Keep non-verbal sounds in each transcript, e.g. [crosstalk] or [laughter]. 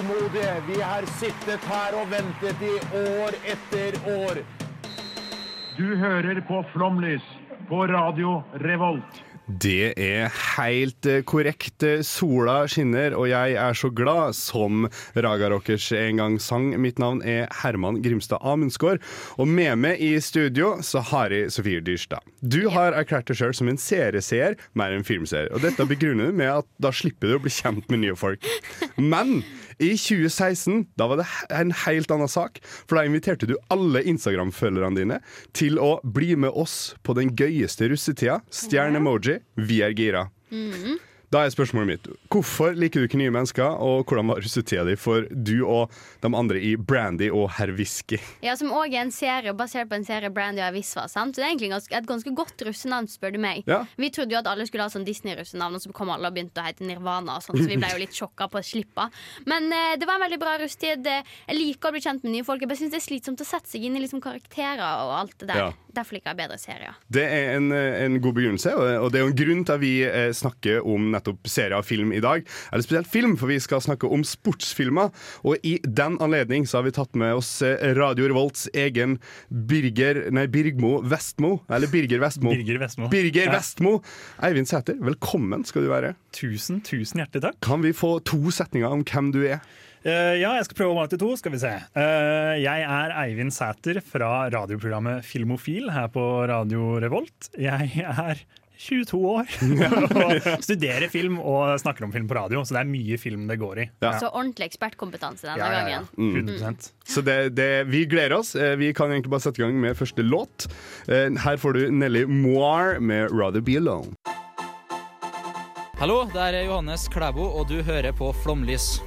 tålmodige. Vi har sittet her og ventet i år etter år. Du hører på Flomlys på Radio Revolt. Det er helt eh, korrekt. Sola skinner, og jeg er så glad, som Raga Rockers en gang sang. Mitt navn er Herman Grimstad Amundsgaard, og med meg i studio så har jeg Sofie Dyrstad. Du har erklært deg sjøl som en serieseer mer enn filmseer, og dette begrunner du med at da slipper du å bli kjent med nye folk. Men i 2016 da var det en helt annen sak, for da inviterte du alle Instagram-følgerne dine til å bli med oss på den gøyeste russetida, stjerne-emoji, vi er gira. Da er spørsmålet mitt hvorfor liker du ikke nye mennesker, og hvordan var russetida di for du og de andre i Brandy og Herr Whisky? Ja, Som òg er en serie basert på en serie Brandy og Avisva. sant? Så det er egentlig ganske, et ganske godt russenavn, spør du meg. Ja. Vi trodde jo at alle skulle ha sånn Disney-russenavn, og så kom alle og begynte å hete Nirvana. og sånn, Så vi ble jo litt sjokka på slippa. Men eh, det var en veldig bra russetid. Jeg liker å bli kjent med nye folk. Jeg bare synes det er slitsomt å sette seg inn i liksom karakterer og alt det der. Ja. Derfor liker jeg bedre serier. Det er en, en god begrunnelse, og det er jo en grunn til at vi eh, snakker om nettopp serier og film i dag. Eller spesielt film, for vi skal snakke om sportsfilmer. Og i den anledning så har vi tatt med oss eh, Radio Revolts egen Birger Nei, Birgmo Vestmo. Eller Birger Vestmo. Birger Vestmo. Birger Ja. Vestmo. Eivind Sæter, velkommen skal du være. Tusen, tusen hjertelig takk. Kan vi få to setninger om hvem du er? Eh, ja, jeg skal prøve å være til to, skal vi se. Eh, jeg er Eivind Sæter fra radioprogrammet Filmofil her på Radio Revolt. Jeg er 22 år [laughs] og studerer film og snakker om film på radio, så det er mye film det går i. Ja. Så ordentlig ekspertkompetanse denne Ja, ja, ja. gangen. 100% Så det, det, vi gleder oss. Eh, Vi kan egentlig bare sette i gang med første låt. Eh, Her får du Nelly Moir med 'Rather Be Alone'. Hallo, det er Johannes Klæbo, og du hører på Flomlys.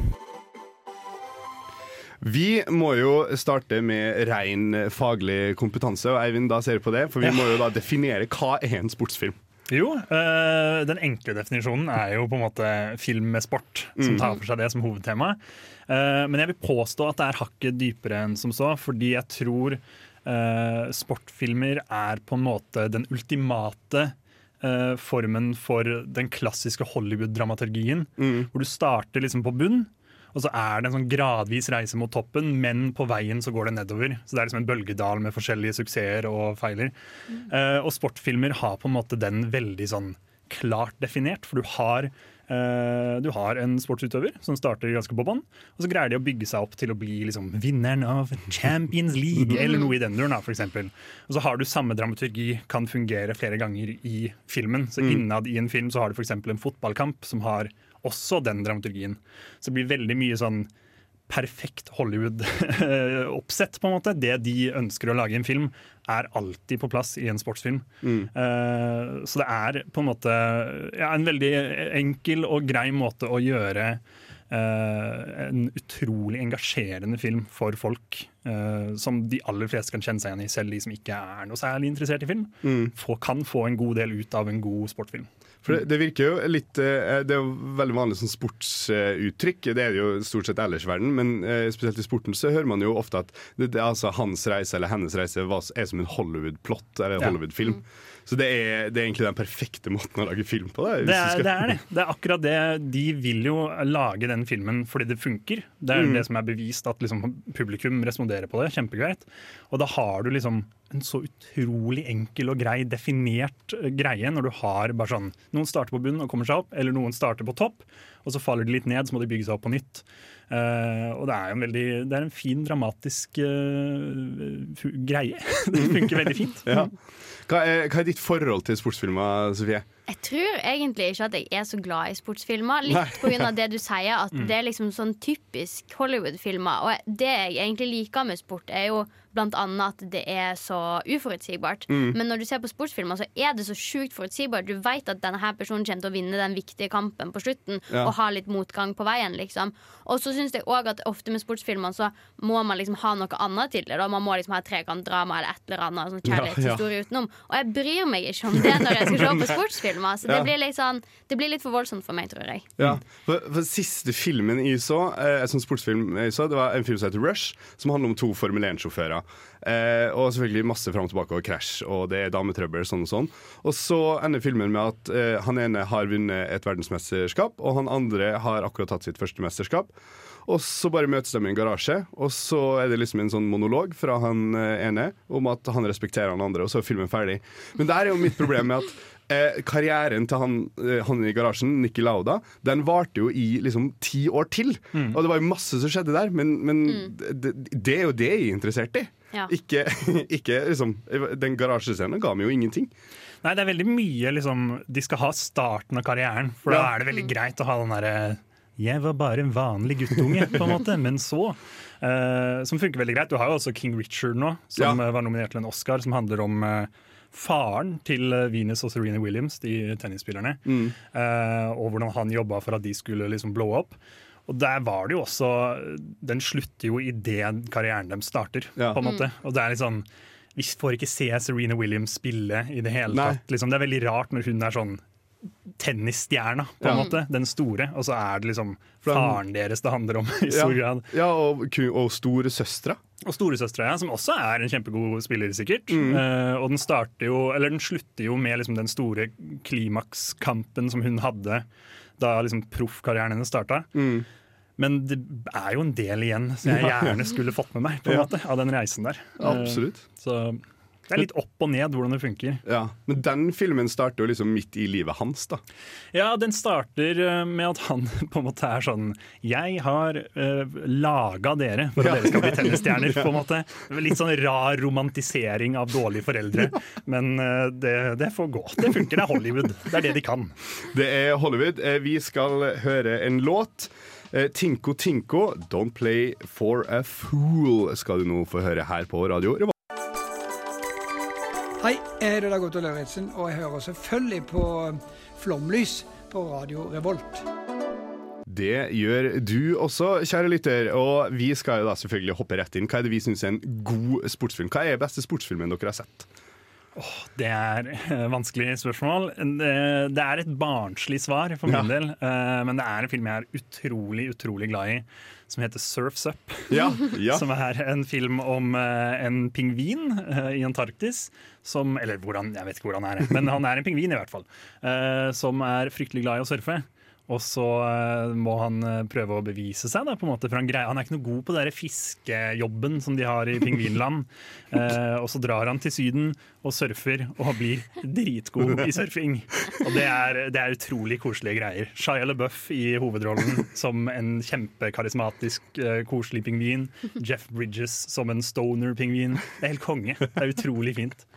Vi må jo starte med ren faglig kompetanse, og Eivind, da ser du på det, for vi må jo da definere hva er en sportsfilm. Jo, øh, den enkle definisjonen er jo på en måte film med sport, som tar for seg det som hovedtema. Uh, men jeg vil påstå at det er hakket dypere enn som så, fordi jeg tror uh, sportfilmer er på en måte den ultimate formen for den klassiske Hollywood-dramaturgien, hvor du starter liksom på bunn. Og så er det en sånn gradvis reise mot toppen, men på veien så går det nedover. Så det er liksom en bølgedal med forskjellige suksesser og feiler. Eh, og sportfilmer har på en måte den veldig sånn klart definert, for du har eh, du har en sportsutøver som starter ganske på bånn, og så greier de å bygge seg opp til å bli liksom, vinneren av Champions League, eller noe i den duren. eksempel. Og så har du samme dramaturgi, kan fungere flere ganger i filmen. Så innad i en film så har du f.eks. en fotballkamp som har også den dramaturgien. Så det blir veldig mye sånn perfekt Hollywood-oppsett, på en måte. Det de ønsker å lage i en film, er alltid på plass i en sportsfilm. Eh, så det er på en måte ja, en veldig enkel og grei måte å gjøre uh, en utrolig engasjerende film for folk. uh, som de aller fleste kan kjenne seg igjen i, selv de som ikke er noe særlig interessert i film. Få, kan få en god del ut av en god sportfilm. For det, det virker jo litt eh, Det er jo veldig vanlig sånn sportsuttrykk. Det er det jo stort sett ellers i verden, men eh, spesielt i sporten så hører man jo ofte at det, det, altså, hans reise eller hennes reise er som en Hollywood-plott eller en Ja. Så det er, det er egentlig den perfekte måten å lage film på. Det, Det er, det er det. Det er akkurat det. De vil jo lage den filmen fordi det funker. Det er det som er bevist at liksom, publikum responderer på det. Kjempegreit. Og da har du liksom en så utrolig enkel og grei, definert eh, greie når du har bare sånn Noen starter på bunnen og kommer seg opp, eller noen starter på topp, og så faller de litt ned, så må de bygge seg opp på nytt. Eh, og det er en veldig Det er en fin, dramatisk uh, greie. [laughs] det funker veldig fint. Ja. Hva, er, hva er ditt forhold til sportsfilmer, Sofie? Jeg tror egentlig ikke at jeg er så glad i sportsfilmer. Litt av det du [laughs] sier, at det er liksom sånn typisk Hollywood-filmer. Og det jeg egentlig liker med sport, er jo blant annet at det er så uforutsigbart. Men når du ser på sportsfilmer, så er det så sjukt forutsigbart. Du vet at denne her personen kommer til å vinne den viktige kampen på slutten, Ja. og ha litt motgang på veien, liksom. Og så syns jeg òg at ofte med sportsfilmer så må man liksom ha noe annet til det. Da. Man må liksom ha trekantdrama eller et eller annet sånn kjærlighetshistorie utenom. Og jeg bryr meg ikke om det når jeg skal se på [laughs] sportsfilmer. Så det, Ja. blir litt sånn, det blir litt for voldsomt for meg, tror jeg. Ja, for, for Siste filmen jeg så, eh, en sånn sportsfilm jeg så, det var en film som heter Rush, som handler om to Formel 1-sjåfører. Eh, og selvfølgelig masse fram og tilbake og krasj, og det er dametrøbbel, sånn og sånn. Og så ender filmen med at eh, han ene har vunnet et verdensmesterskap, og han andre har akkurat tatt sitt første mesterskap. Og så bare møtes de i en garasje, og så er det liksom en sånn monolog fra han eh, ene om at han respekterer han andre, og så er filmen ferdig. Men der er jo mitt problem med at eh, karrieren til han, eh, han i garasjen, Nikki Lauda, den varte jo i liksom ti år til. Og det var jo masse som skjedde der, men, men det, det er jo det jeg er interessert i. Ja. Ikke, [laughs] ikke liksom Den garasjescenen ga meg jo ingenting. Nei, det er veldig mye liksom De skal ha starten av karrieren, for da er det veldig greit å ha den derre jeg var bare en vanlig guttunge, på en måte, men så. Uh, som funker veldig greit. Du har jo også King Richard nå, som Ja. eh, var nominert til en Oscar, som handler om uh, faren til Venus og Serena Williams, de tennisspillerne. eh, og hvordan han jobba for at de skulle liksom blow up. Og der var det jo også Den slutter jo idet karrieren deres starter, Ja. på en måte. Og det er litt sånn Vi får ikke se Serena Williams spille i det hele Nei. tatt. Liksom, det er veldig rart når hun er sånn tennisstjerna, på en Ja. måte. Den store. Og så er det liksom faren deres det handler om, [laughs] i Ja, stor grad. ja og, og storesøstera. Og storesøstera, ja, som også er en kjempegod spiller, sikkert. Mm. Uh, og den starter jo, eller den slutter jo med liksom den store klimakskampen som hun hadde da liksom proffkarrieren hennes starta. Mm. Men det er jo en del igjen som jeg gjerne skulle fått med meg på en Ja. måte, av den reisen der. Absolutt. Absolutt. Så det er litt opp og ned hvordan det funker. Ja. Men den filmen starter jo liksom midt i livet hans, da. Ja, den starter eh, med at han [laughs] på en måte er sånn Jeg har uh, laga dere for at dere skal bli [laughs] tennisstjerner. på en måte. Litt sånn rar romantisering av dårlige foreldre. Men uh, det, det får gå. Det funker, det er Hollywood. Det er det de kan. Det er Hollywood. Eh, Vi skal høre en låt. Eh, Tinko Tinko, Don't Play For A Fool, skal du nå få høre her på radio. Hei, jeg heter Dag Otto Lauritzen, og jeg hører selvfølgelig på Flomlys på Radio Revolt. Det gjør du også, kjære lytter. Og vi skal jo da selvfølgelig hoppe rett inn. Hva er det vi syns er en god sportsfilm? Hva er beste sportsfilmen dere har sett? Det er et vanskelig spørsmål. Det, det er et barnslig svar for min Ja. del. eh, men det er en film jeg er utrolig, utrolig glad i, som heter Surfs Up. Ja, ja. [laughs] Som er en film om eh, en pingvin eh, i Antarktis. Som, eller hvordan, jeg vet ikke hvordan han er, men han er en pingvin i hvert fall. eh, som er fryktelig glad i å surfe. Og så eh, må han eh, prøve å bevise seg, da, på en måte, for han, greier, han er ikke noe god på den fiskejobben som de har i pingvinland. [laughs] Eh, og så drar han til Syden og surfer og blir dritgod i surfing. Og det er, det er utrolig koselige greier. Shia LaBeouf i hovedrollen som en kjempekarismatisk, koselig pingvin. Jeff Bridges som en stoner-pingvin. Det er helt konge. Det er utrolig fint.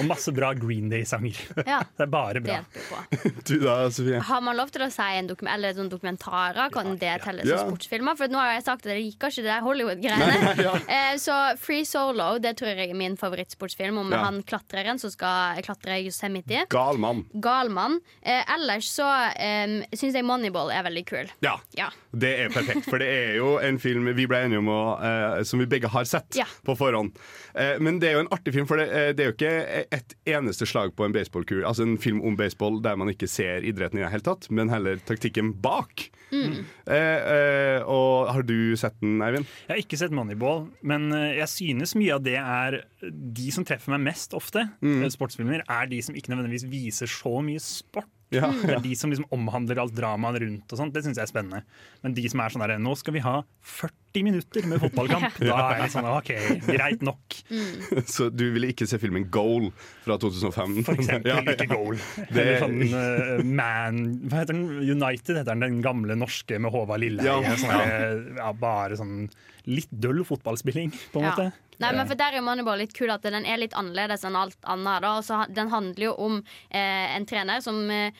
Og masse bra Green Day-sanger. Ja, [laughs] Det er bare bra. [laughs] Du da, Sofie? Har man lov til å si en dokum eller sånn dokumentarer? Kan det telles Ja. som sportsfilmer? For nå har jeg sagt at jeg liker ikke det der Hollywood-greiene. [laughs] Eh, Så Free Solo det tror jeg er min favorittsportsfilm om Ja. han klatreren som skal klatre i Yosemite. Gal mann. Gal mann. Eh, ellers så um, syns jeg Moneyball er veldig kul. Ja. Ja. Det er perfekt, for det er jo en film vi ble enige om å, eh, som vi begge har sett Ja. på forhånd. Eh, men det er jo en artig film, for det, eh, det er jo ikke et eneste slag på en baseballkur Altså en film om baseball der man ikke ser idretten i det hele tatt, men heller taktikken bak. Eh, eh, og har du sett den, Eivind? Jeg har ikke sett Moneyball, men eh, jeg synes mye av det er de som treffer meg mest ofte, Mm. eh, sportsfilmer, er de som ikke nødvendigvis viser så mye sport. Ja. Det er de som liksom omhandler alt dramaet rundt, og sånt, det syns jeg er spennende. Men de som er sånn der, nå skal vi ha 40 minutter med fotballkamp, [laughs] da er det sånn OK, greit nok. [laughs] Så du ville ikke se filmen Goal fra 2005? For eksempel Ja, [laughs] ja. ikke goal. Det- Eller sånn uh, Man Hva heter den? United heter den, den gamle norske med Håvard Lilleheie. Ja. Sånn ja, bare sånn litt døll fotballspilling, på en Ja. måte. Nei, men for Der er Moneyball litt kul at den er litt annerledes enn alt annet. Da. Også, den handler jo om eh, en trener som eh,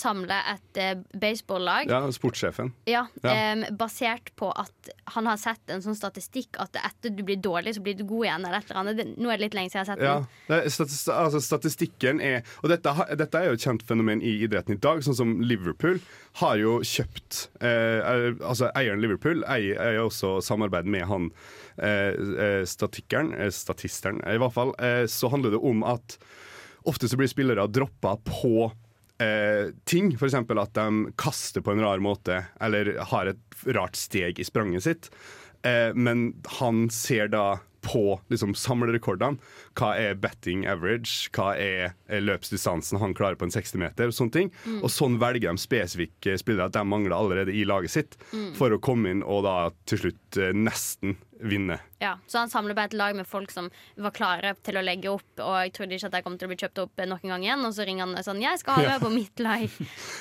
samler et eh, baseballag. ja, sportssjefen. Ja, Ja. em, basert på at at han har sett en sånn statistikk at etter du blir dårlig, så blir du god igjen. Eller et eller annet. Det, nå er det litt lenge siden jeg har sett den. Ja. er altså statistikken er Og dette, dette er jo et kjent fenomen i idretten i dag, sånn som Liverpool har jo kjøpt eh, er- Altså eieren Liverpool eier, eier også samarbeid med han eh, statikeren, eh, statisteren i hvert fall. Eh, så handler det om at ofte så blir spillere droppa på eh, ting. F.eks. at de kaster på en rar måte eller har et rart steg i spranget sitt. Eh, men han ser da på liksom, samlerekordene. Hva er betting average? Hva er er løpsdistansen han klarer på en 60-meter? Og sånne ting. Og sånn velger de spesifikke spillere at de mangler allerede i laget sitt, for å komme inn og da til slutt eh, nesten vinne. Ja, så han samler på et lag med folk som var klare til å legge opp, og jeg trodde ikke at jeg kom til å bli kjøpt opp noen gang igjen, og så ringer han sånn 'Jeg skal ha deg på mitt lag'.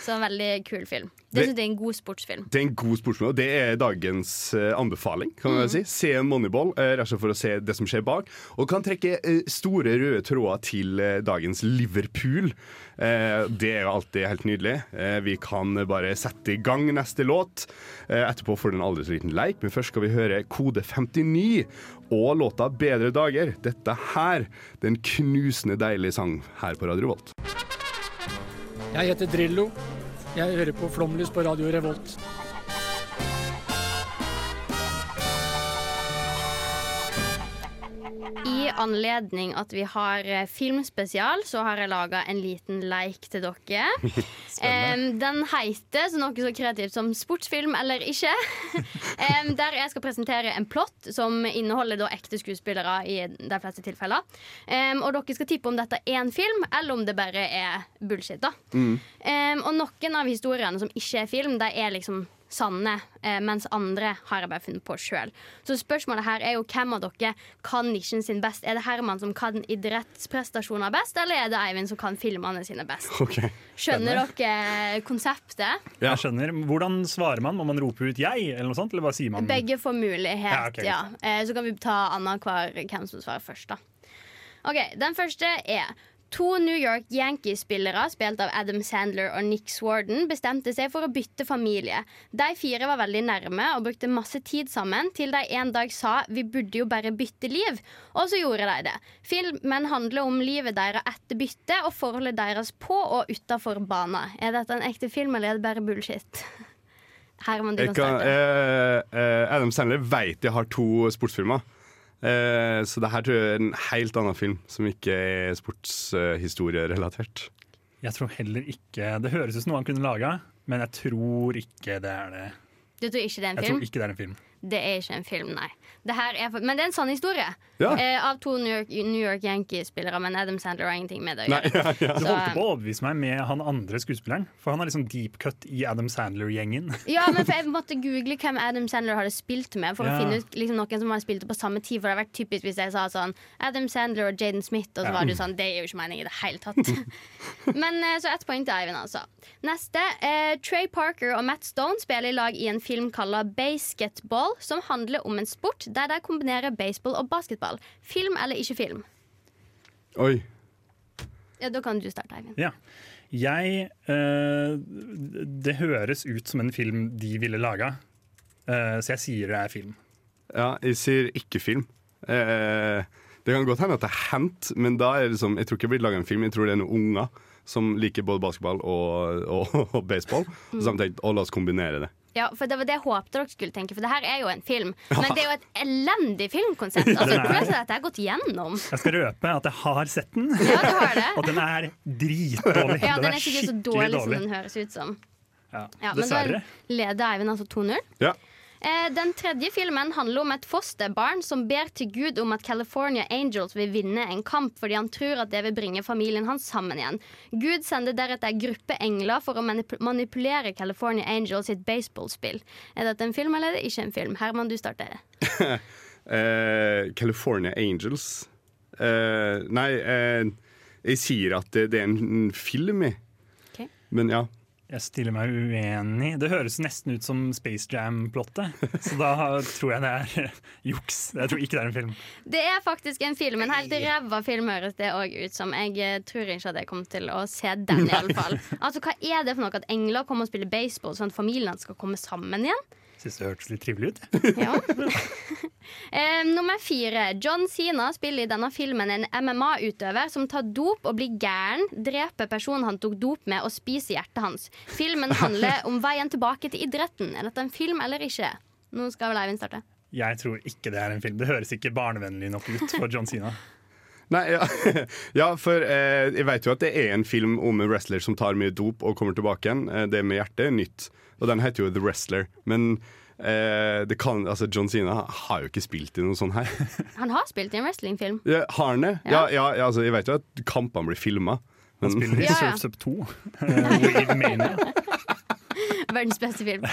Så en veldig kul film. Det Det- det, er en god sportsfilm. Det er en god sportsfilm, og det er dagens uh, anbefaling. kan man si. Se Moneyball, eh, rett og slett for å se det som skjer bak. Og kan trekke uh, store røde tråder til dagens Liverpool. Eh, det er jo alltid helt nydelig. Eh, vi kan bare sette i gang neste låt. Eh, etterpå får du en aldri så liten leik, men først skal vi høre Kode 59 og låta 'Bedre dager'. Dette her, er knusende deilige sang her på Radio Volt. Jeg heter Drillo. Jeg hører på Flomlys på Radio Revolt. I anledning at vi har eh, filmspesial, så har jeg laga en liten leik til dere. [laughs] um, den heter så noe så kreativt som sportsfilm eller ikke. [laughs] um, der jeg skal presentere en plott som inneholder da ekte skuespillere i de fleste tilfeller. Um, og dere skal tippe om dette er en film, eller om det bare er bullshit. da Em, Og noen av historiene som ikke er film, de er liksom sanne, eh, mens andre har jeg bare funnet på sjøl. Så spørsmålet her er jo hvem av dere kan nisjen sin best? Er det Herman som kan idrettsprestasjoner best, eller er det Eivind som kan filmene sine best? Okay. Skjønner dere konseptet? Ja. Jeg skjønner. Hvordan svarer man? Må man rope ut 'jeg', eller noe sånt? Eller bare sier man Begge får mulighet, Ja, ja. Eh, Så kan vi ta annenhver hvem som svarer først, da. Ok, Den første er To New York Yankees-spillere, spilt av Adam Sandler og Nick Swarden, bestemte seg for å bytte familie. De fire var veldig nærme og brukte masse tid sammen, til de en dag sa 'vi burde jo bare bytte liv'. Og så gjorde de det. Filmen handler om livet deres etter byttet og forholdet deres på og utafor banen. Er dette en ekte film, eller er det bare bullshit? [laughs] Herman, du kan starte. eh, eh, Adam Sandler vet jeg har to sportsfilmer. Eh, så det her tror jeg er en helt annen film, som ikke er sportshistorierelatert. Jeg tror heller ikke Det høres ut som noe han kunne laga, men jeg tror ikke det er det. Du tror ikke det er en film? Jeg tror ikke det er en film. Det er ikke en film, nei. Det her er, for- men det er en sann historie. Ja. Eh, av to New York, York Yankees-spillere, men Adam Sandler har ingenting med det å Nei, gjøre. [laughs] ja, ja. Du holdt på å overbevise meg med han andre skuespilleren. For han har liksom deep cut i Adam Sandler-gjengen. [laughs] Ja, men for Jeg måtte google hvem Adam Sandler hadde spilt med, for Ja. å finne ut liksom, noen som hadde spilt det på samme tid. For det hadde vært typisk hvis jeg sa sånn Adam Sandler og Jaden Smith, og så Ja. var du sånn Det er jo ikke meningen i det hele tatt. [laughs] men eh, Så ett poeng til Eivind, altså. Neste. Eh, Trey Parker og Matt Stone spiller i lag i en film kalla Basketball, som handler om en sport der de kombinerer baseball og basketball. Film eller ikke film? Oi. Ja, Da kan du starte, Eivind. Ja. Jeg eh, Det høres ut som en film de ville laga, eh, så jeg sier det er film. Ja, jeg sier ikke film. Eh, det kan godt hende at det er hendt, men da er det liksom, jeg tror ikke det blir laga en film. Jeg tror det er noen unger som liker både basketball og, og, [laughs] og baseball. Og så har vi tenkt å la oss kombinere det. Ja, for Det var det jeg håpte dere skulle tenke, for det her er jo en film. [laughs] Men det er jo et elendig filmkonsept. [laughs] Altså, er- Hvordan har dette gått gjennom? Jeg skal røpe at jeg har sett den, Ja, du har det. og den er dritdårlig. Ja, den Den er ikke sikkert så dårlig, dårlig som den høres ut som. Ja, Ja, men da leder Eivind altså 2-0. Ja. Eh, den tredje filmen handler om et fosterbarn som ber til Gud om at California Angels vil vinne en kamp fordi han tror at det vil bringe familien hans sammen igjen. Gud sender deretter en gruppe engler for å manipulere California Angels sitt baseballspill. Er dette en film eller er det ikke en film? Herman, du starter. uh, [laughs] California Angels. uh, nei, uh, jeg sier at det, det er en film jeg. Okay. Men ja. Jeg stiller meg uenig. Det høres nesten ut som Space Jam-plottet. Så da tror jeg det er [laughs] juks. Jeg tror ikke det er en film. Det er faktisk en film. En helt ræva film høres det òg ut som. Jeg eh, tror ikke at jeg kommer til å se den, i alle [laughs] fall. Altså, hva er det for noe at engler kommer og spiller baseball sånn at familiene skal komme sammen igjen? Syns det hørtes litt trivelig ut. [laughs] Ja. [laughs] Eh, nummer fire. John Sina spiller i denne filmen en MMA-utøver som tar dop og blir gæren, dreper personen han tok dop med, og spiser hjertet hans. Filmen handler om veien tilbake til idretten. Er dette en film eller ikke? Nå skal vel Eivind starte. Jeg tror ikke det er en film. Det høres ikke barnevennlig nok ut for John Sina. [laughs] Nei, ja, [laughs] ja for eh, jeg vet jo at det er en film om en wrestler som tar mye dop og kommer tilbake igjen. Eh, det med hjertet er nytt, og den heter jo The Wrestler. Men eh, det kan, altså John Sina har jo ikke spilt i noe sånt her. [laughs] Han har spilt i en wrestlingfilm. Ja, har han det? Ja, ja, ja altså, jeg vet jo at kampene blir filma. Han spiller i Ja, ja. Surfs Up 2. eh, Wave Mania. [laughs] Verdens beste film.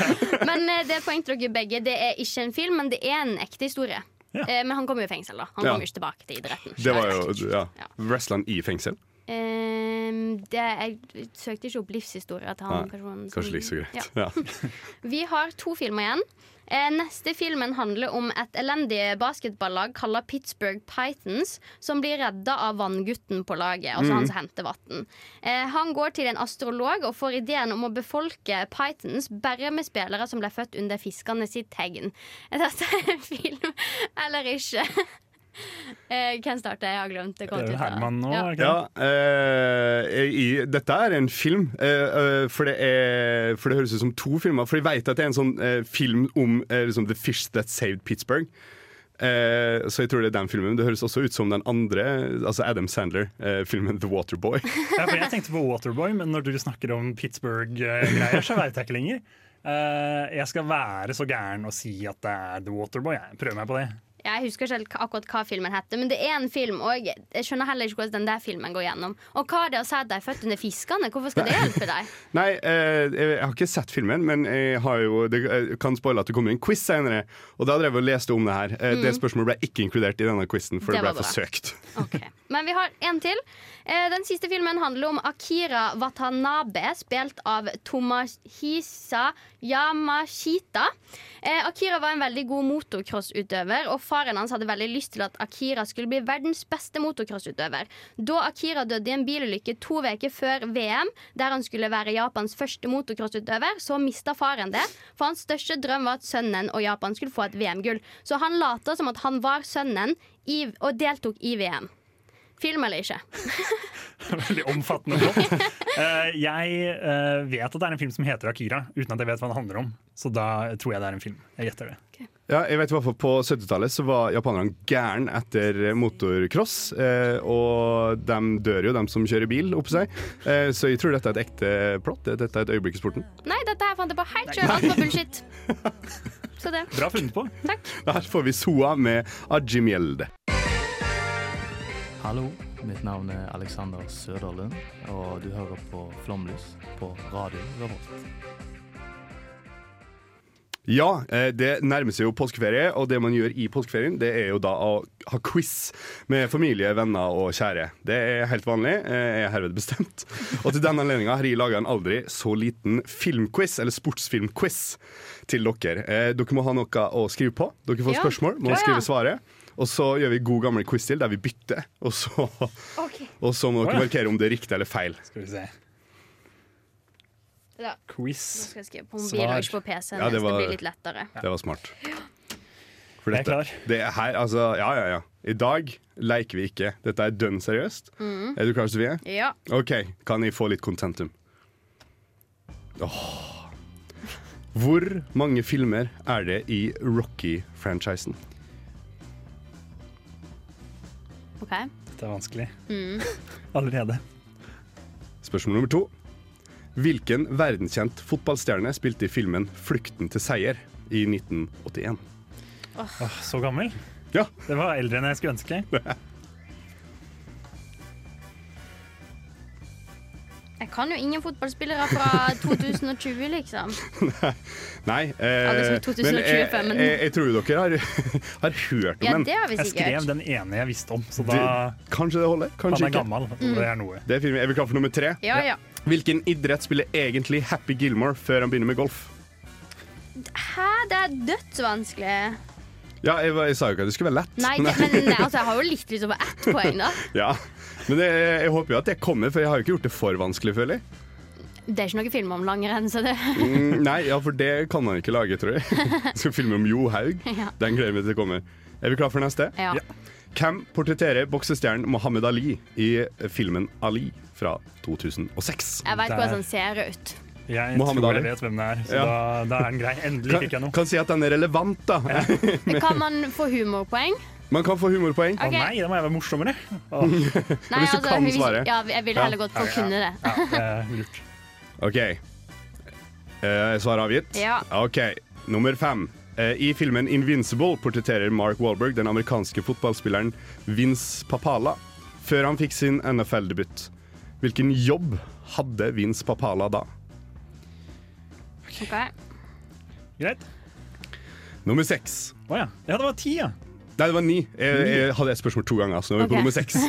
Men eh, det er poeng til dere begge. Det er ikke en film, men det er en ekte historie. Ja. Eh, men han kom jo i fengsel, da. Han Ja. kom jo ikke tilbake til idretten. Det var jo ja, Ja. Wrestleren i fengsel. Eh, det, jeg søkte ikke opp livshistorie til han Nei, personen. Kanskje like så greit. [laughs] Vi har to filmer igjen. Eh, neste filmen handler om et elendig basketballag kalla Pittsburgh Pythons, som blir redda av vanngutten på laget, altså han som henter vann. Eh, han går til en astrolog og får ideen om å befolke Pythons bare med spillere som ble født under fiskene sitt tegn. Er dette en film eller ikke? [laughs] [laughs] Eh, hvem starter? Jeg har glemt det. Det er Herman nå, Ja. Ja, eh, i, dette er en film, eh, eh, for, det er, for det høres ut som to filmer. For jeg vet at det er en sånn eh, film om eh, liksom The Fish That Saved Pittsburgh. Eh, så jeg tror det er den filmen. Det høres også ut som den andre, altså Adam Sandler-filmen The Waterboy. [laughs] Ja, for jeg tenkte på Waterboy, men når du snakker om Pittsburgh-greier, så veit jeg ikke lenger. Eh, jeg skal være så gæren og si at det er The Waterboy. Jeg prøver meg på det. Jeg husker ikke akkurat hva filmen heter, men det er en film, og jeg, skjønner heller ikke hvordan den der filmen går gjennom. Og hva er det å si at de er født under fiskene? Hvorfor skal det hjelpe deg? [laughs] Nei, eh, jeg har ikke sett filmen, men jeg har jo, det jeg kan spoile at det kommer en quiz senere. Og da drev jeg og leste om det her. Eh, Det spørsmålet ble ikke inkludert i denne quizen, for Det det, ble for søkt. Ok. [laughs] Men vi har en til. Eh, Den siste filmen handler om Akira Watanabe, spilt av Tomahisa Yamashita. Eh, Akira var en veldig god motocrossutøver, og faren hans hadde veldig lyst til at Akira skulle bli verdens beste motocrossutøver. Da Akira døde i en bilulykke to uker før VM, der han skulle være Japans første motocrossutøver, så mista faren det. For hans største drøm var at sønnen og Japan skulle få et VM-gull. Så han lata som at han var sønnen i, og deltok i VM. Film eller ikke? [laughs] Veldig omfattende plott. Eh, jeg eh, vet at det er en film som heter Akira, uten at jeg vet hva den handler om. Så da tror jeg det er en film. Jeg gjetter det. Ja, jeg vet i hvert fall På 70-tallet så var japanerne gæren etter motorcross. Eh, og de dør jo, de som kjører bil, oppå seg. Eh, så jeg tror dette er et ekte plott. Dette er et øyeblikk i sporten. Nei, dette her fant jeg på helt sjøl. Alt var bullshit. Så det. Bra funnet på. Takk. Der får vi Soa med Ajimjelde. Hallo, mitt navn er Alexander Søderlund, og du hører på Flomlys på Radio Revolt. Ja, eh, det nærmer seg jo påskeferie, og det man gjør i påskeferien, det er jo da å ha quiz med familie, venner og kjære. Det er helt vanlig, eh, er herved bestemt. Og til den anledninga har jeg laga en aldri så liten filmquiz, eller sportsfilmquiz, til dere. Eh, Dere må ha noe å skrive på. Dere får spørsmål, må skrive svaret. Og så gjør vi god gammel quiz til, der vi bytter. Og så, og så må dere markere om det er riktig eller feil. Skal vi se. Da. Nå Quiz. skal jeg skrive på mobil og ikke på PC-en. Ja, Ja, det det, var- blir litt lettere. Det var smart. For Jeg er klar. det er her, altså, ja, ja, ja. I dag leker vi ikke. Dette er dønn seriøst. Er du klar, Sofie? Ja. OK, kan jeg få litt contentum? Åh. Hvor mange filmer er det i Rocky-franchisen? OK. Dette er vanskelig. [laughs] Allerede. Spørsmål nummer to. Hvilken verdenskjent fotballstjerne spilte i filmen 'Flukten til seier' i 1981? Åh, så gammel. Ja, Det var eldre enn jeg skulle ønske. [laughs] Jeg kan jo ingen fotballspillere fra [laughs] 2020, liksom. Nei, eh, 2025, men men- jeg, jeg, jeg tror jo dere har, [laughs] har hørt om Ja, den. det har vi Jeg skrev den ene jeg visste om, så da Det- Kanskje det holder, Han kanskje er ikke. gammel, og det er noe. Det er, fint. er vi klare for nummer tre? Ja, ja. Hvilken idrett spiller egentlig Happy Gilmore før han begynner med golf? Hæ, det er dødsvanskelig. Ja, jeg, jeg sa jo ikke at det skulle være lett. Nei, det, men [laughs] altså, jeg har jo litt lyst til å få ett poeng, da. Ja. Men det, jeg håper jo at det kommer, for jeg har jo ikke gjort det for vanskelig, føler jeg. Det er ikke noe film om langrenn, så det Mm, nei, ja, for det kan man ikke lage, tror jeg. [laughs] Skal filme om Johaug. Ja. Den gleder vi til kommer. Er vi klar for neste? Ja. Hvem portretterer boksestjernen Mohammed Ali i filmen Ali fra 2006? Jeg veit hvordan han ser ut. Jeg Mohammed tror Ali. jeg vet hvem det er, så Ja. da, da er den grei. Endelig fikk jeg noe. kan si at den er relevant, da. Kan man få humorpoeng? Man kan få humorpoeng. Å Ok. nei, da må jeg være morsommere. Å, Nei, [laughs] Hvis du kan hvis- svaret. Ja, jeg ville heller gått på å kunne det. ja, det er lurt. [laughs] OK. Uh, svar avgitt? Ja. OK. Nummer fem. Eh, I filmen 'Invincible' portretterer Mark Wahlberg den amerikanske fotballspilleren Vince Papala før han fikk sin NFL-debut. Hvilken jobb hadde Vince Papala da? Ok. Greit. Nummer seks. Å ja. ja, det var ti, ja. Nei, det var ni. Jeg, jeg hadde et spørsmål to ganger, så nå er vi på nummer seks. [laughs]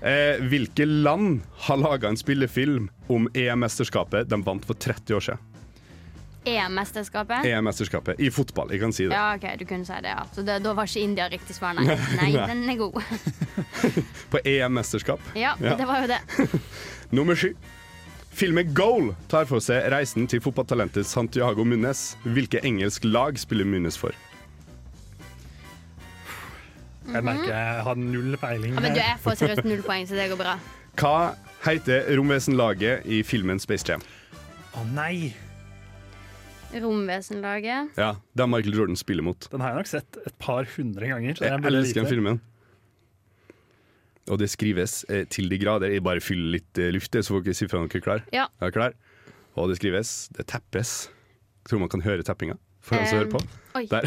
Eh, hvilke land har laga en spillefilm om EM-mesterskapet de vant for 30 år siden? EM-mesterskapet? EM-mesterskapet i fotball, jeg kan si det. Ja, OK, du kunne si det, ja. Så det, da var ikke India riktig svar, nei. [laughs] Nei, Nei. den er god. [laughs] På EM-mesterskap. Ja, Ja. det var jo det. Nummer sju. Filmen Goal tar for seg reisen til fotballtalentet Santiago Munez. Hvilke engelsk lag spiller Munez for? Jeg merker jeg har null peiling. Ja, men du, jeg får seriøst null poeng, så det går bra. Hva heter romvesenlaget i filmen Space Jam? Å nei! Romvesenlaget. Ja, Det er Michael Jordan spiller mot. Den har jeg nok sett et par hundre ganger. Så Jeg jeg elsker den filmen. Og det skrives eh, til de grader. Jeg bare fyller litt eh, luft, så får dere si fra når dere er klar. Ja. Er klar? Og det skrives, det teppes. Tror man kan høre teppinga for jeg Um, på. oi. Der.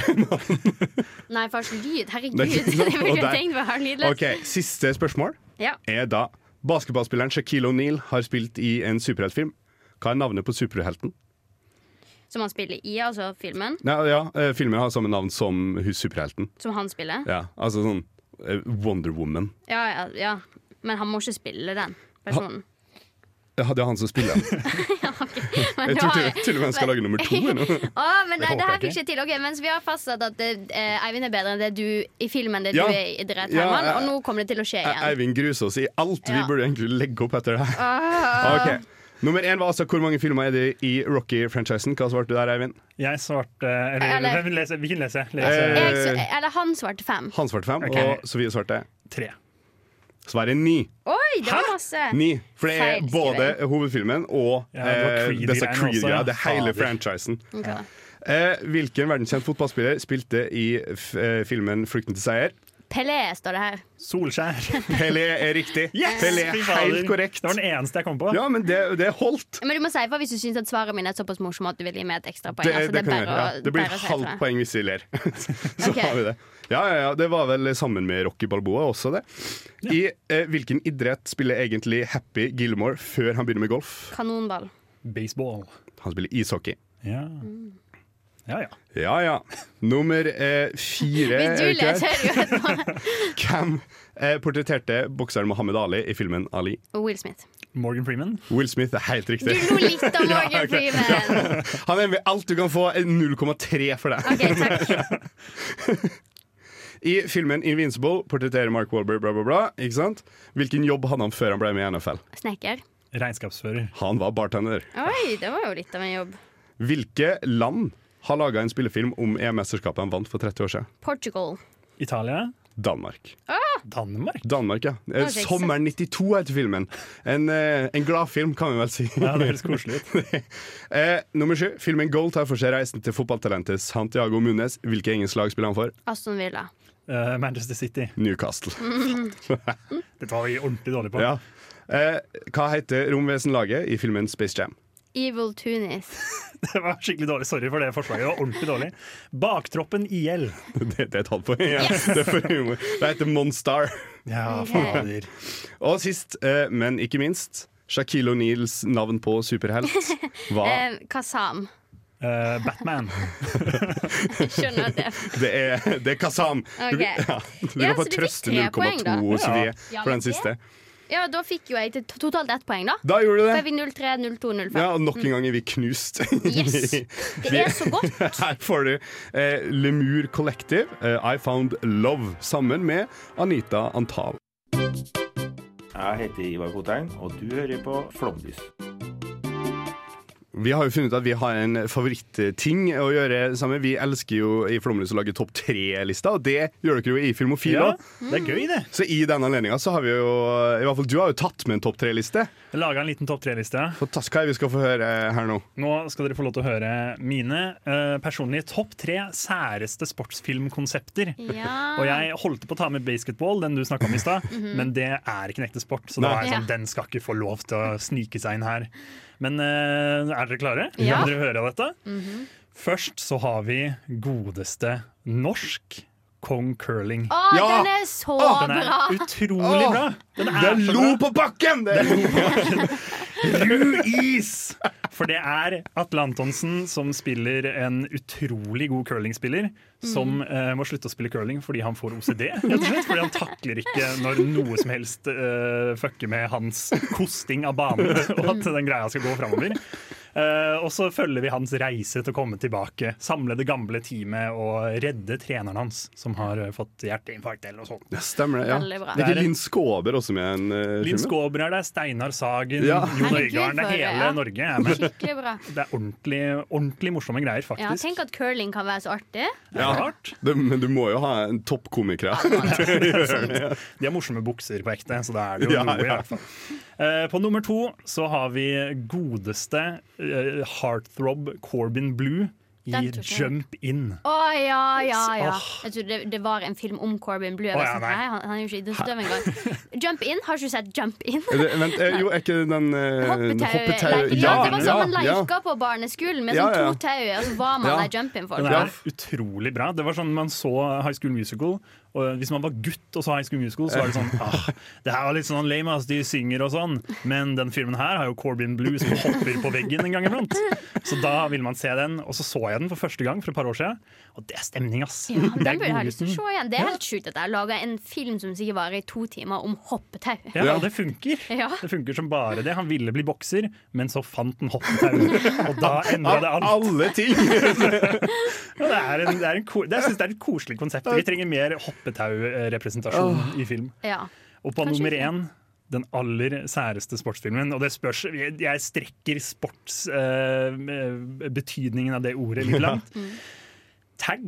[laughs] Nei, for så lyd. Herregud. [laughs] Det burde jeg tenkt lydløst. OK, siste spørsmål Ja. er da Basketballspilleren Shaquille O'Neal har spilt i en superheltfilm. Hva er navnet på superhelten? Som han spiller i, altså filmen. Nei, ja, eh, Filmen har samme navn som superhelten. Som han spiller. Ja, altså sånn eh, Wonder Woman. Ja, ja, ja. Men han må ikke spille den personen. Ja, det er han som spiller den. [laughs] Men [laughs] Jeg tror til, til og med han skal lage nummer to. [laughs] Å, men Det det her jeg fikk ikke til. Ok, Mens vi har fastsatt at eh, Eivind er bedre enn det du i filmen det Ja. du er i Idrett, Ja, Herman, og nå kommer det til å skje Eh, igjen. Eivind gruser oss i alt. Vi burde egentlig legge opp etter det her. Okay. Nummer én var altså hvor mange filmer er det i Rocky-franchisen. Hva svarte du der, Eivind? Jeg svarte Eller, Eller- hvem leser, hvilken lese. lese. Eh, Jeg, eller han svarte fem. Han svarte fem, okay. og Sofie svarte tre. Svaret er ni. Oi, det var masse! Ni. For det er Feil både hovedfilmen og Ja, det eh, disse Creed-greia. Det er hele Fader. franchisen. Okay. Eh, hvilken verdenskjent fotballspiller spilte i f eh, filmen 'Flukten til seier'? Pelé står det her. Solskjær. [laughs] Pelé er riktig. Yes! Pelé helt korrekt. Det var den eneste jeg kom på. Ja, men det, det holdt. Men du må si ifra hvis du syns at svaret mine er såpass morsomt at du vil gi meg et ekstra poeng. Det, altså, det, bare ja. det blir halvt poeng hvis vi ler. [laughs] Så okay. har vi det. Ja, ja, ja, det var vel sammen med Rocky Balboa også, det. I eh, hvilken idrett spiller egentlig Happy Gilmore før han begynner med golf? Kanonball. Baseball. Han spiller ishockey. Ja. Ja, ja. Ja ja. Nummer eh, fire er. [laughs] Hvem eh, portretterte bokseren Mohammed Ali i filmen Ali? Will Smith. Morgan Freeman. Will Smith er helt riktig. Du lo litt av [laughs] Ja, Morgan ok. Freeman. [laughs] Han er med alt du kan få. er 0,3 for deg. Okay, takk. I filmen Invincible portretterer Mark Wahlberg bla, bla, bla. Ikke sant? Hvilken jobb hadde han før han ble med i NFL? Snekker. Regnskapsfører. Han var bartender. Oi, det var jo litt av en jobb. Hvilke land har laga en spillefilm om EM-mesterskapet han vant for 30 år siden? Portugal. Italia. Danmark. Danmark. Danmark, ja. Eh, Sommeren 92 heter filmen. En, eh, en gladfilm, kan vi vel si. Ja, det høres koselig ut. [laughs] eh, nummer sju. Filmen Goal tar for seg reisen til fotballtalentet Santiago Munes. Hvilke engelske lag spiller han for? Aston Villa. Uh, Manchester City. Newcastle. [laughs] Dette var vi ordentlig dårlige på. Ja. Eh, hva heter romvesenlaget i filmen Space Jam? Evil Tunis. [laughs] Det var skikkelig dårlig. Sorry for det forslaget. Det var ordentlig dårlig. Baktroppen IL. [laughs] Det, det er et halvt poeng. Ja. [laughs] Det for humor. Det heter Monstar. Ja, fader. Og sist, eh, men ikke minst, Shaquille O'Neals navn på superhelt var Eh, Kazam. Uh, Batman. Skjønner at det Det er, det er Kazam. Du, Ok. ja, du Ja, kan få du trøste tre poeng, da. 0,2, Ja, for den siste. Ja, da fikk jo jeg til totalt ett poeng, da. Da gjorde du det. er vi 0-3, 0-2, 0-5. Ja, og nok en gang er vi knust. [laughs] Yes. Det er så godt. [laughs] Her får du eh, Lemur Collective, eh, I Found Love, sammen med Anita Antal. Jeg heter Ivar Kotein, og du hører på Flomlys. Vi har jo funnet ut at vi har en favoritting å gjøre sammen. Vi elsker jo i Flomlys å lage topp tre-lister, og det gjør dere jo i Filmofil Ja, òg. det er gøy, det. Så i den anledninga så har vi jo I hvert fall du har jo tatt med en topp tre-liste. Laga en liten topp tre-liste. Fantastisk. Hva er det vi skal få høre her nå? Nå skal dere få lov til å høre mine uh, personlige topp tre særeste sportsfilmkonsepter. Ja. Og jeg holdt på å ta med basketball, den du snakka om i stad, men det er ikke en ekte sport. Så da er jeg sånn, Ja. den skal ikke få lov til å snike seg inn her. Men eh, er dere klare? Ja. Kan dere høre dette? Først så har vi godeste norsk Kong Curling. Å, Ja. den er så Den er bra! utrolig bra! Den Det er lo på bakken! Det er Ru is! For det er Atle Antonsen som spiller en utrolig god curlingspiller. Som eh, må slutte å spille curling fordi han får OCD. Slett, fordi han takler ikke når noe som helst uh, fucker med hans kosting av banen. Og at den greia skal gå framover. Eh, og så følger vi hans reise til å komme tilbake, samle det gamle teamet og redde treneren hans, som har eh, fått hjerteinfarkt eller noe sånt. Ja, Stemmer det. ja Det er ikke Linn Skåber også med en uh, Linn? Skåber er der, Steinar Sagen, Ja. Jon Øigarden. Det er hele ja. Norge er med. Bra. Det er ordentlig, ordentlig morsomme greier, Ja, tenk at curling kan være så artig. Ja, hardt. Det, men du må jo ha en toppkomiker. [laughs] De har morsomme bukser på ekte, så da er det jo Ja, noe. i ja. hvert fall. Eh, på nummer to så har vi godeste eh, heartthrob Corbin Blue i. Jump In. Å ja, ja, ja. Åh. Jeg tror det, det var en film om Corbin Blue. Oh, ja, nei. nei, han, han er jo ikke idrettsutøver engang. Jump In, har ikke du sett Jump In? Er det, vent, eh, jo, er ikke den uh, Hoppetau. Ja, det var sånn man leka på barneskolen med Ja, sånn ja. to tau, og så var man Ja. der Jump In for. Det er utrolig bra. Det var sånn Man så High School Musical, og hvis man var gutt og så High School Musical, så var det sånn ah, Det her var litt sånn lame, ass, de synger og sånn. Men den filmen her har jo Corbin Blue som hopper på veggen en gang iblant. Så da ville man se den. Og så så jeg den for første gang for et par år siden, og det er stemning, ass. Ja, [laughs] det den burde jeg ha lyst til å se igjen. Det er helt sjukt at jeg har laga en film som sikkert varer i to timer, om hoppetau. Ja, og det funker. Ja. Det funker som bare det. Han ville bli bokser, men så fant han hoppetau. [laughs] Og da endra det alt. alle ting! [laughs] Ja, det er en, det er en, ko- det, jeg synes det er et koselig konsept. Vi trenger mer hoppetau-representasjon i film. Ja. Og på Kanskje nummer én den aller særeste sportsfilmen. Og det spørs Jeg, jeg strekker sportsbetydningen av det ordet litt langt. [laughs] Tag.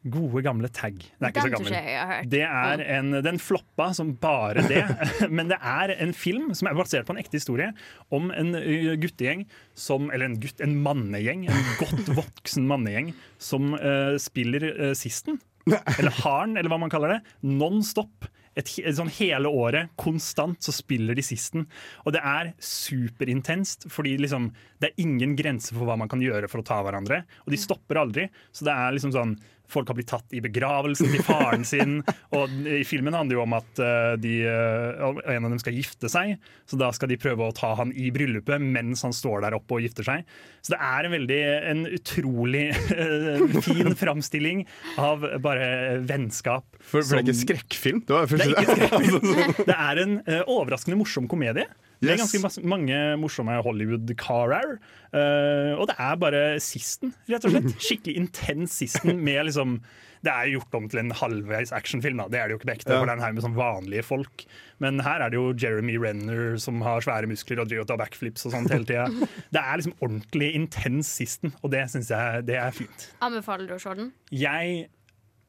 Gode, gamle tag. Det er ikke så Den gammel. jeg jeg har hørt. Det er en, den floppa som bare det. [laughs] Men det er en film som er basert på en ekte historie om en guttegjeng som Eller en gutt, en mannegjeng. En godt [laughs] voksen mannegjeng som uh, spiller uh, sisten. Eller haren, eller hva man kaller det. Non stop. Et, et sånn hele året, konstant, så spiller de sisten. Og det er superintenst, fordi liksom, det er ingen grenser for hva man kan gjøre for å ta hverandre. Og de stopper aldri. Så det er liksom sånn Folk har blitt tatt i begravelsen til faren sin. [laughs] Og i filmen handler det jo om at eh, de, eh, en av dem skal gifte seg. Så da skal de prøve å ta han i bryllupet mens han står der oppe og gifter seg. Så det er en veldig en utrolig [laughs] eh, fin [laughs] framstilling av bare vennskap. For, for det er ikke skrekkfilm? Det var det er ikke skrekkfilm. Det er en overraskende morsom komedie. Det er ganske mange morsomme Hollywood-carer. Uh, og det er bare sisten, rett og slett. [laughs] Skikkelig intens sisten med liksom Det er gjort om til en halvveis actionfilm, da. det er det jo ikke på ekte. Ja. For det er en haug med sånn vanlige folk. Men her er det jo Jeremy Renner som har svære muskler og driver og tar backflips og sånt hele tida. [laughs] Det er liksom ordentlig intens sisten, og det syns jeg det er fint. Anbefaler du å se den? Jeg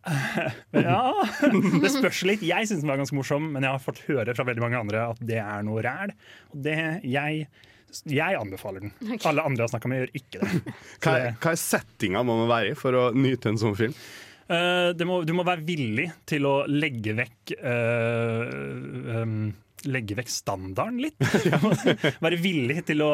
[laughs] Ja, det spørs litt. Jeg syns den var ganske morsom, men jeg har fått høre fra veldig mange andre at det er noe ræl. Og det jeg jeg anbefaler den. Alle andre jeg har snakka med, gjør ikke det. [laughs] Hva er, hva er settinga man må være i for å nyte en sånn film? Uh, det må, du må være villig til å legge vekk uh, um, Legge vekk standarden litt. [laughs] [laughs] være villig til å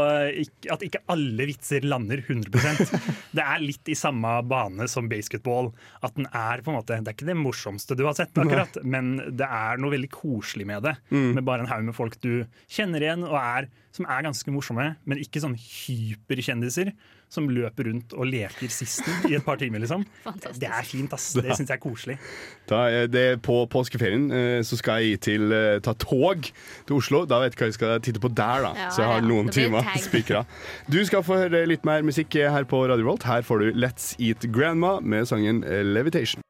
At ikke alle vitser lander 100% Det er litt i samme bane som basketball. At den er på en måte Det er ikke det morsomste du har sett, akkurat, men det er noe veldig koselig med det. Med bare en haug med folk du kjenner igjen, og er, som er ganske morsomme, men ikke sånn hyperkjendiser som løper rundt og leker sisten i et par timer, liksom. [laughs] Fantastisk. Det er fint, ass. Det syns jeg er koselig. Da er det På påskeferien eh, så skal jeg til, eh, ta tog til Oslo. Da vet jeg hva jeg skal titte på der, da. Ja, så jeg har ja. noen timer [laughs] spikra. Du skal få høre litt mer musikk her på Radio Volt. Her får du Let's Eat Grandma med sangen eh, Levitation.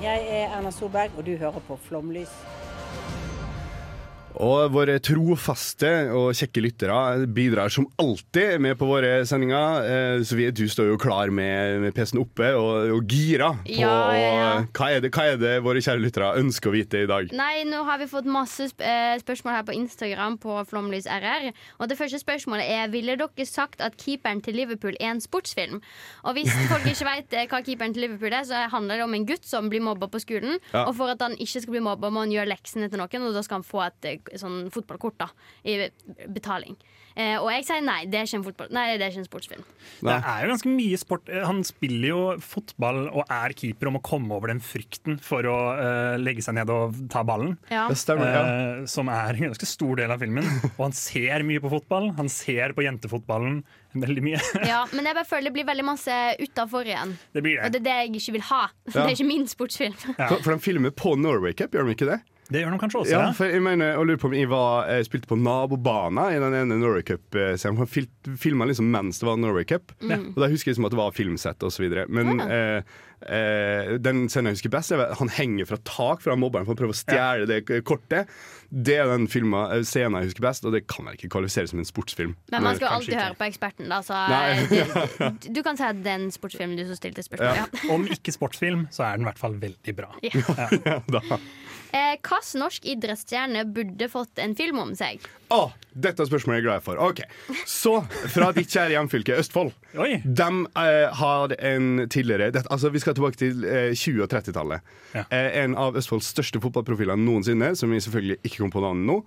Jeg er Erna Solberg, og du hører på Flomlys. Og våre trofaste og kjekke lyttere bidrar som alltid med på våre sendinger. Eh, Så vi, du står jo klar med, med PC-en oppe og, og gira på Ja, ja, ja. Hva, er det, hva er det våre kjære lyttere ønsker å vite i dag? Nei, nå har vi fått masse eh, spørsmål her på Instagram på Flomlys RR. Og det første spørsmålet er Ville dere sagt at keeperen til Liverpool er en sportsfilm. Og hvis [laughs] folk ikke vet eh, hva keeperen til Liverpool er, så handler det om en gutt som blir mobba på skolen. Og for at han ikke skal bli mobba, må han gjøre leksene til noen, og da skal han få et sånn fotballkort da, i betaling. Eh, og jeg sier nei, det er ikke en, fotball nei, det er ikke en sportsfilm. Det er jo ganske mye sport. Eh, Han spiller jo fotball og er keeper og må komme over den frykten for å uh, legge seg ned og ta ballen. Ja. Det stemmer, ja. uh, som er en ganske stor del av filmen. [laughs] Og han ser mye på fotball. Han ser på jentefotballen veldig mye. [laughs] Ja, men jeg bare [laughs] føler det blir veldig masse utafor igjen. Det blir Og det. det er det jeg ikke vil ha. Det er ikke min sportsfilm. For, for de filmer på Norway Cup, gjør de ikke det? Det gjør de kanskje også. Ja, Ja, for jeg mener, jeg lurer på om jeg var, jeg spilte på nabobana i den ene Norway Cup-serien. Han fil, filma liksom mens det var Norway Cup. Og da husker jeg liksom at det var filmsett osv. Men eh, eh, den scenen jeg husker best, er at han henger fra tak fra mobberen for å prøve å stjele det k- kortet. Det er den filma, eh, scenen jeg husker best, og det kan vel ikke kvalifiseres som en sportsfilm. Men man skal jo alltid ikke. høre på eksperten, da. Så du, [laughs] du kan si at det er en sportsfilm, du som stilte spørsmål. Ja. Om ikke sportsfilm, så er den i hvert fall veldig bra. Ja, [laughs] da. Eh, Hvilken norsk idrettsstjerne burde fått en film om seg? Å, dette spørsmålet er jeg glad for. Ok, Så fra ditt kjære hjemfylke Østfold. Oi. De eh, har en tidligere det, altså Vi skal tilbake til eh, 20- og 30-tallet. Ja. Eh, en av Østfolds største fotballprofiler noensinne, som vi selvfølgelig ikke kom på navnet nå.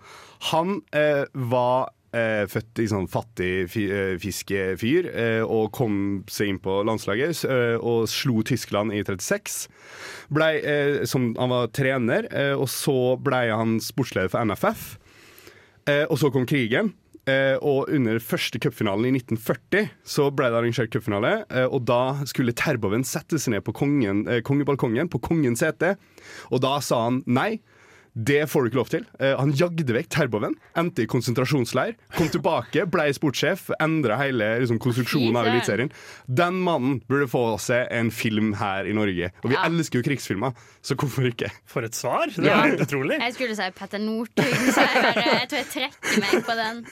Han eh, var eh, født i sånn fattig eh, fiskefyr eh, og kom seg inn på landslaget eh, og slo Tyskland i 36. Ble, eh, som, han var trener, eh, og så ble han sportsleder for NFF. Og så kom krigen. Og under første cupfinalen i 1940 så ble det arrangert cupfinale. Og da skulle Terboven sette seg ned på kongen, kongebalkongen på kongens sete. Og da sa han nei. Det får du ikke lov til. Eh, han jagde vekk Terboven, endte i konsentrasjonsleir, kom tilbake, ble sportssjef, endra hele liksom, konstruksjonen av. Eliteserien. Den mannen burde få seg en film her i Norge. Og vi Ja. elsker jo krigsfilmer, så hvorfor ikke? For et svar! Det er helt utrolig. Jeg skulle si Petter Northug, så jeg, bare, jeg tror jeg trekker meg på den.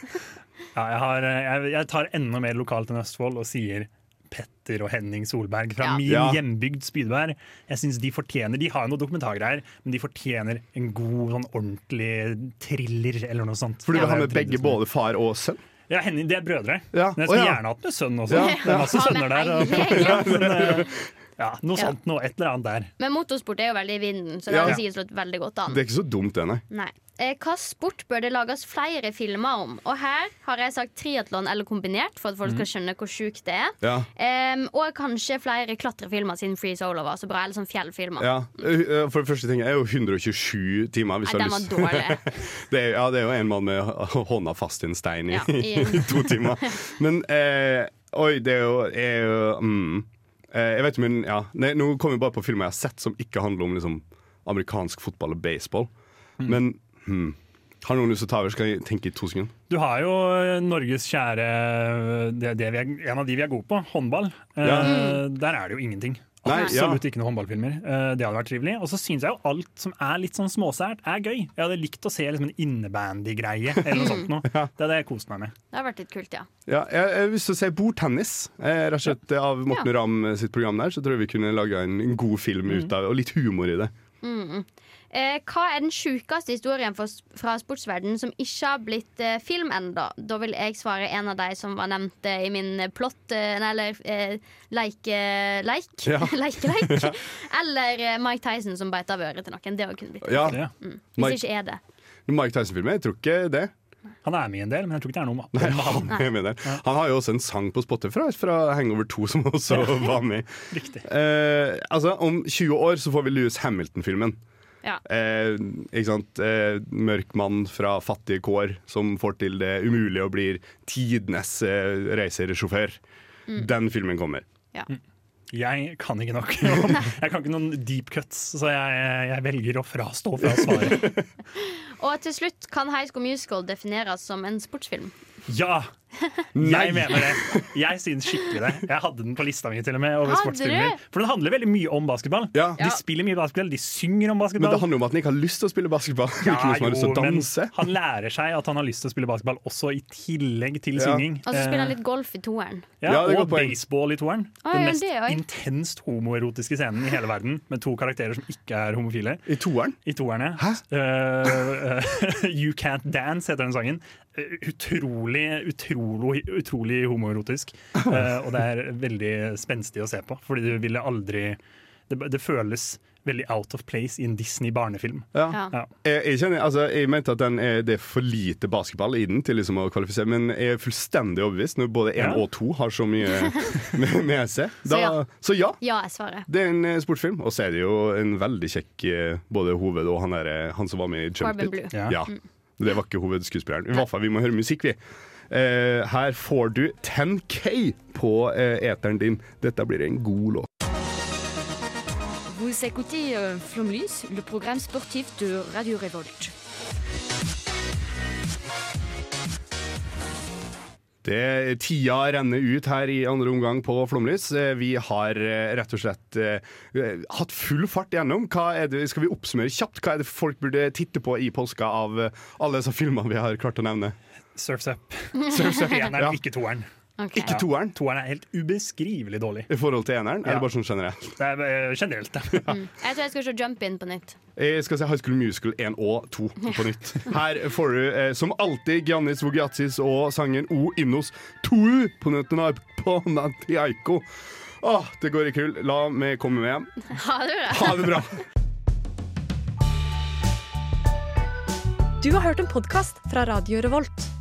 Ja, jeg, har, eh, jeg, jeg tar enda mer lokalt enn Østfold og sier Petter og Henning Solberg fra Ja. min Ja. hjembygd Spydberg. Jeg synes De fortjener, de har jo noen dokumentargreier, men de fortjener en god, sånn ordentlig thriller eller noe sånt. For du vil ha med begge, både far og sønn? Ja, Henning, De er brødre. Ja. Men jeg skulle ja. gjerne hatt med sønn også. Ja, Det er masse sønner der. Og, ja, men, eh, ja, noe Ja. sånt noe, et eller annet der. Men motorsport er jo veldig i vinden, så det Ja. hadde sikkert slått veldig godt an. Det er ikke så dumt, det, nei. Nei. Eh, Hva sport bør det lages flere filmer om? Og her har jeg sagt triatlon eller kombinert, for at folk skal skjønne hvor sjukt det er. Ja. Um, og kanskje flere klatrefilmer siden Free Solo var så bra. Eller sånn fjellfilmer. Ja. Uh, For det første ting er jo 127 timer. Hvis Nei, du har den var lyst. dårlig. [laughs] Det er, ja, det er jo en mann med hånda fast i en stein i, Ja, i- [laughs] i to timer. [laughs] Men eh, oi, det er jo, er jo mm, eh, Jeg vet ikke, men ja Nei, Nå kommer vi bare på filmer jeg har sett som ikke handler om liksom, amerikansk fotball og baseball. Men hmm, har noen lyst til å ta over? Skal jeg tenke i to sekunder? Du har jo eh, Norges kjære det, det vi er, En av de vi er gode på, håndball. Eh, Ja. Der er det jo ingenting. Nei, Absolutt ja. ikke noen håndballfilmer. Eh, det hadde vært trivelig. Og så syns jeg jo alt som er litt sånn småsært, er gøy. Jeg hadde likt å se liksom en innebandy-greie eller noe sånt noe. [laughs] Det hadde jeg kost meg med. Det har vært litt kult, ja. Ja, jeg, lyst til å se bordtennis. Eh, rett og slett Av Morten Ramm sitt program der Så tror jeg vi kunne laga en, en god film ut av det, Og litt humor i det. Eh, hva er den sjukeste historien for, fra sportsverdenen som ikke har blitt eh, film ennå? Da vil jeg svare en av de som var nevnt eh, i min eh, plott eh, eller eh, leike... Leik? Ja. [laughs] Leikeleik. [laughs] Eller eh, Mike Tyson som beit av øret til noen. Det kunne blitt Ja, Mm. Hvis Mike- ikke er det. Mike Tyson-filmer, jeg tror ikke det. Han er med i en del, men jeg tror ikke det er noe om Nei, om han. han, er med der. han har jo også en sang på Spotify fra Hangover 2 som også var med. [laughs] Riktig. Eh, altså, Om 20 år så får vi Louis Hamilton-filmen. Ja. Eh, ikke sant? Eh, mørk mann fra fattige kår som får til det umulige og blir tidenes eh, racersjåfør. Mm. Den filmen kommer. Ja. Jeg kan ikke nok. [laughs] Jeg kan ikke noen deep cuts, så jeg, jeg velger å frastå fra svaret. [laughs] Og til slutt, kan High School Musical defineres som en sportsfilm? Ja! Nei. Jeg mener det. Jeg syns skikkelig det. Jeg hadde den på lista mi til og med. over sportsfilmer. For den handler veldig mye om basketball. Ja. De spiller mye basketball, de synger om basketball. Men det handler om at han ikke har lyst til å spille basketball. Ja, ikke noe som har lyst til å jo, danse. han lærer seg at han har lyst til å spille basketball også i tillegg til Ja. synging. Og så spiller han Eh, litt golf i toeren. ja, Ja, og baseball i toeren. Ah, Den mest det intenst homoerotiske scenen i hele verden, med to karakterer som ikke er homofile. I toeren? I toerne. Hæ? uh, [laughs] you Can't Dance heter den sangen. Eh, Utrolig, utrolig, utrolig homoerotisk. [laughs] Eh, og det er veldig spenstig å se på, fordi du ville aldri Det, det føles veldig out of place i en Disney-barnefilm. Ja. Ja. Ja. Jeg, jeg, kjenner, altså, jeg mente at den er, det er for lite basketball i den til liksom å kvalifisere, men jeg er fullstendig overbevist når både én Ja. og to har så mye [laughs] med, med seg. Da, Så ja. så ja, Ja, jeg svarer. det er en eh, sportsfilm. Og så er det jo en veldig kjekk eh, både hoved og han, der, eh, han som var med i Jump Corbin It. Blue. Ja. Ja. Det var ikke hovedskuespilleren. I hvert fall, vi må høre musikk, vi. Eh, her får du 10K på eh, eteren din. Dette blir en god låt. Vous écoutez euh, Flomlys, le programme sportif de Radio Révolte. Det, tida renner ut her i andre omgang på Flomlys. Eh, Vi har eh, rett og slett eh, hatt full fart gjennom. Det, skal vi oppsummere kjapt? Hva er det folk burde titte på i påska av alle disse filmene vi har klart å nevne? Surfs Up. Surf's Up. Eneren, Ja. ikke toeren. Ok. Ikke toeren, Toeren er helt ubeskrivelig dårlig. i forhold til eneren? Ja. det bare sånn generelt? Det er uh, generelt, det. [laughs] Mm. Jeg tror jeg skal se Jump In på nytt. Jeg skal se High School Musical 1 og 2 på nytt. [laughs] Her får du eh, som alltid Giannis Vogiatsis og sangen O Innos 2 på Nøttenarp på Nantiaiko. Åh, det går i krull. La meg komme med hjem. [laughs] Ha det bra. Ha det bra. Du har hørt en podkast fra Radio Revolt.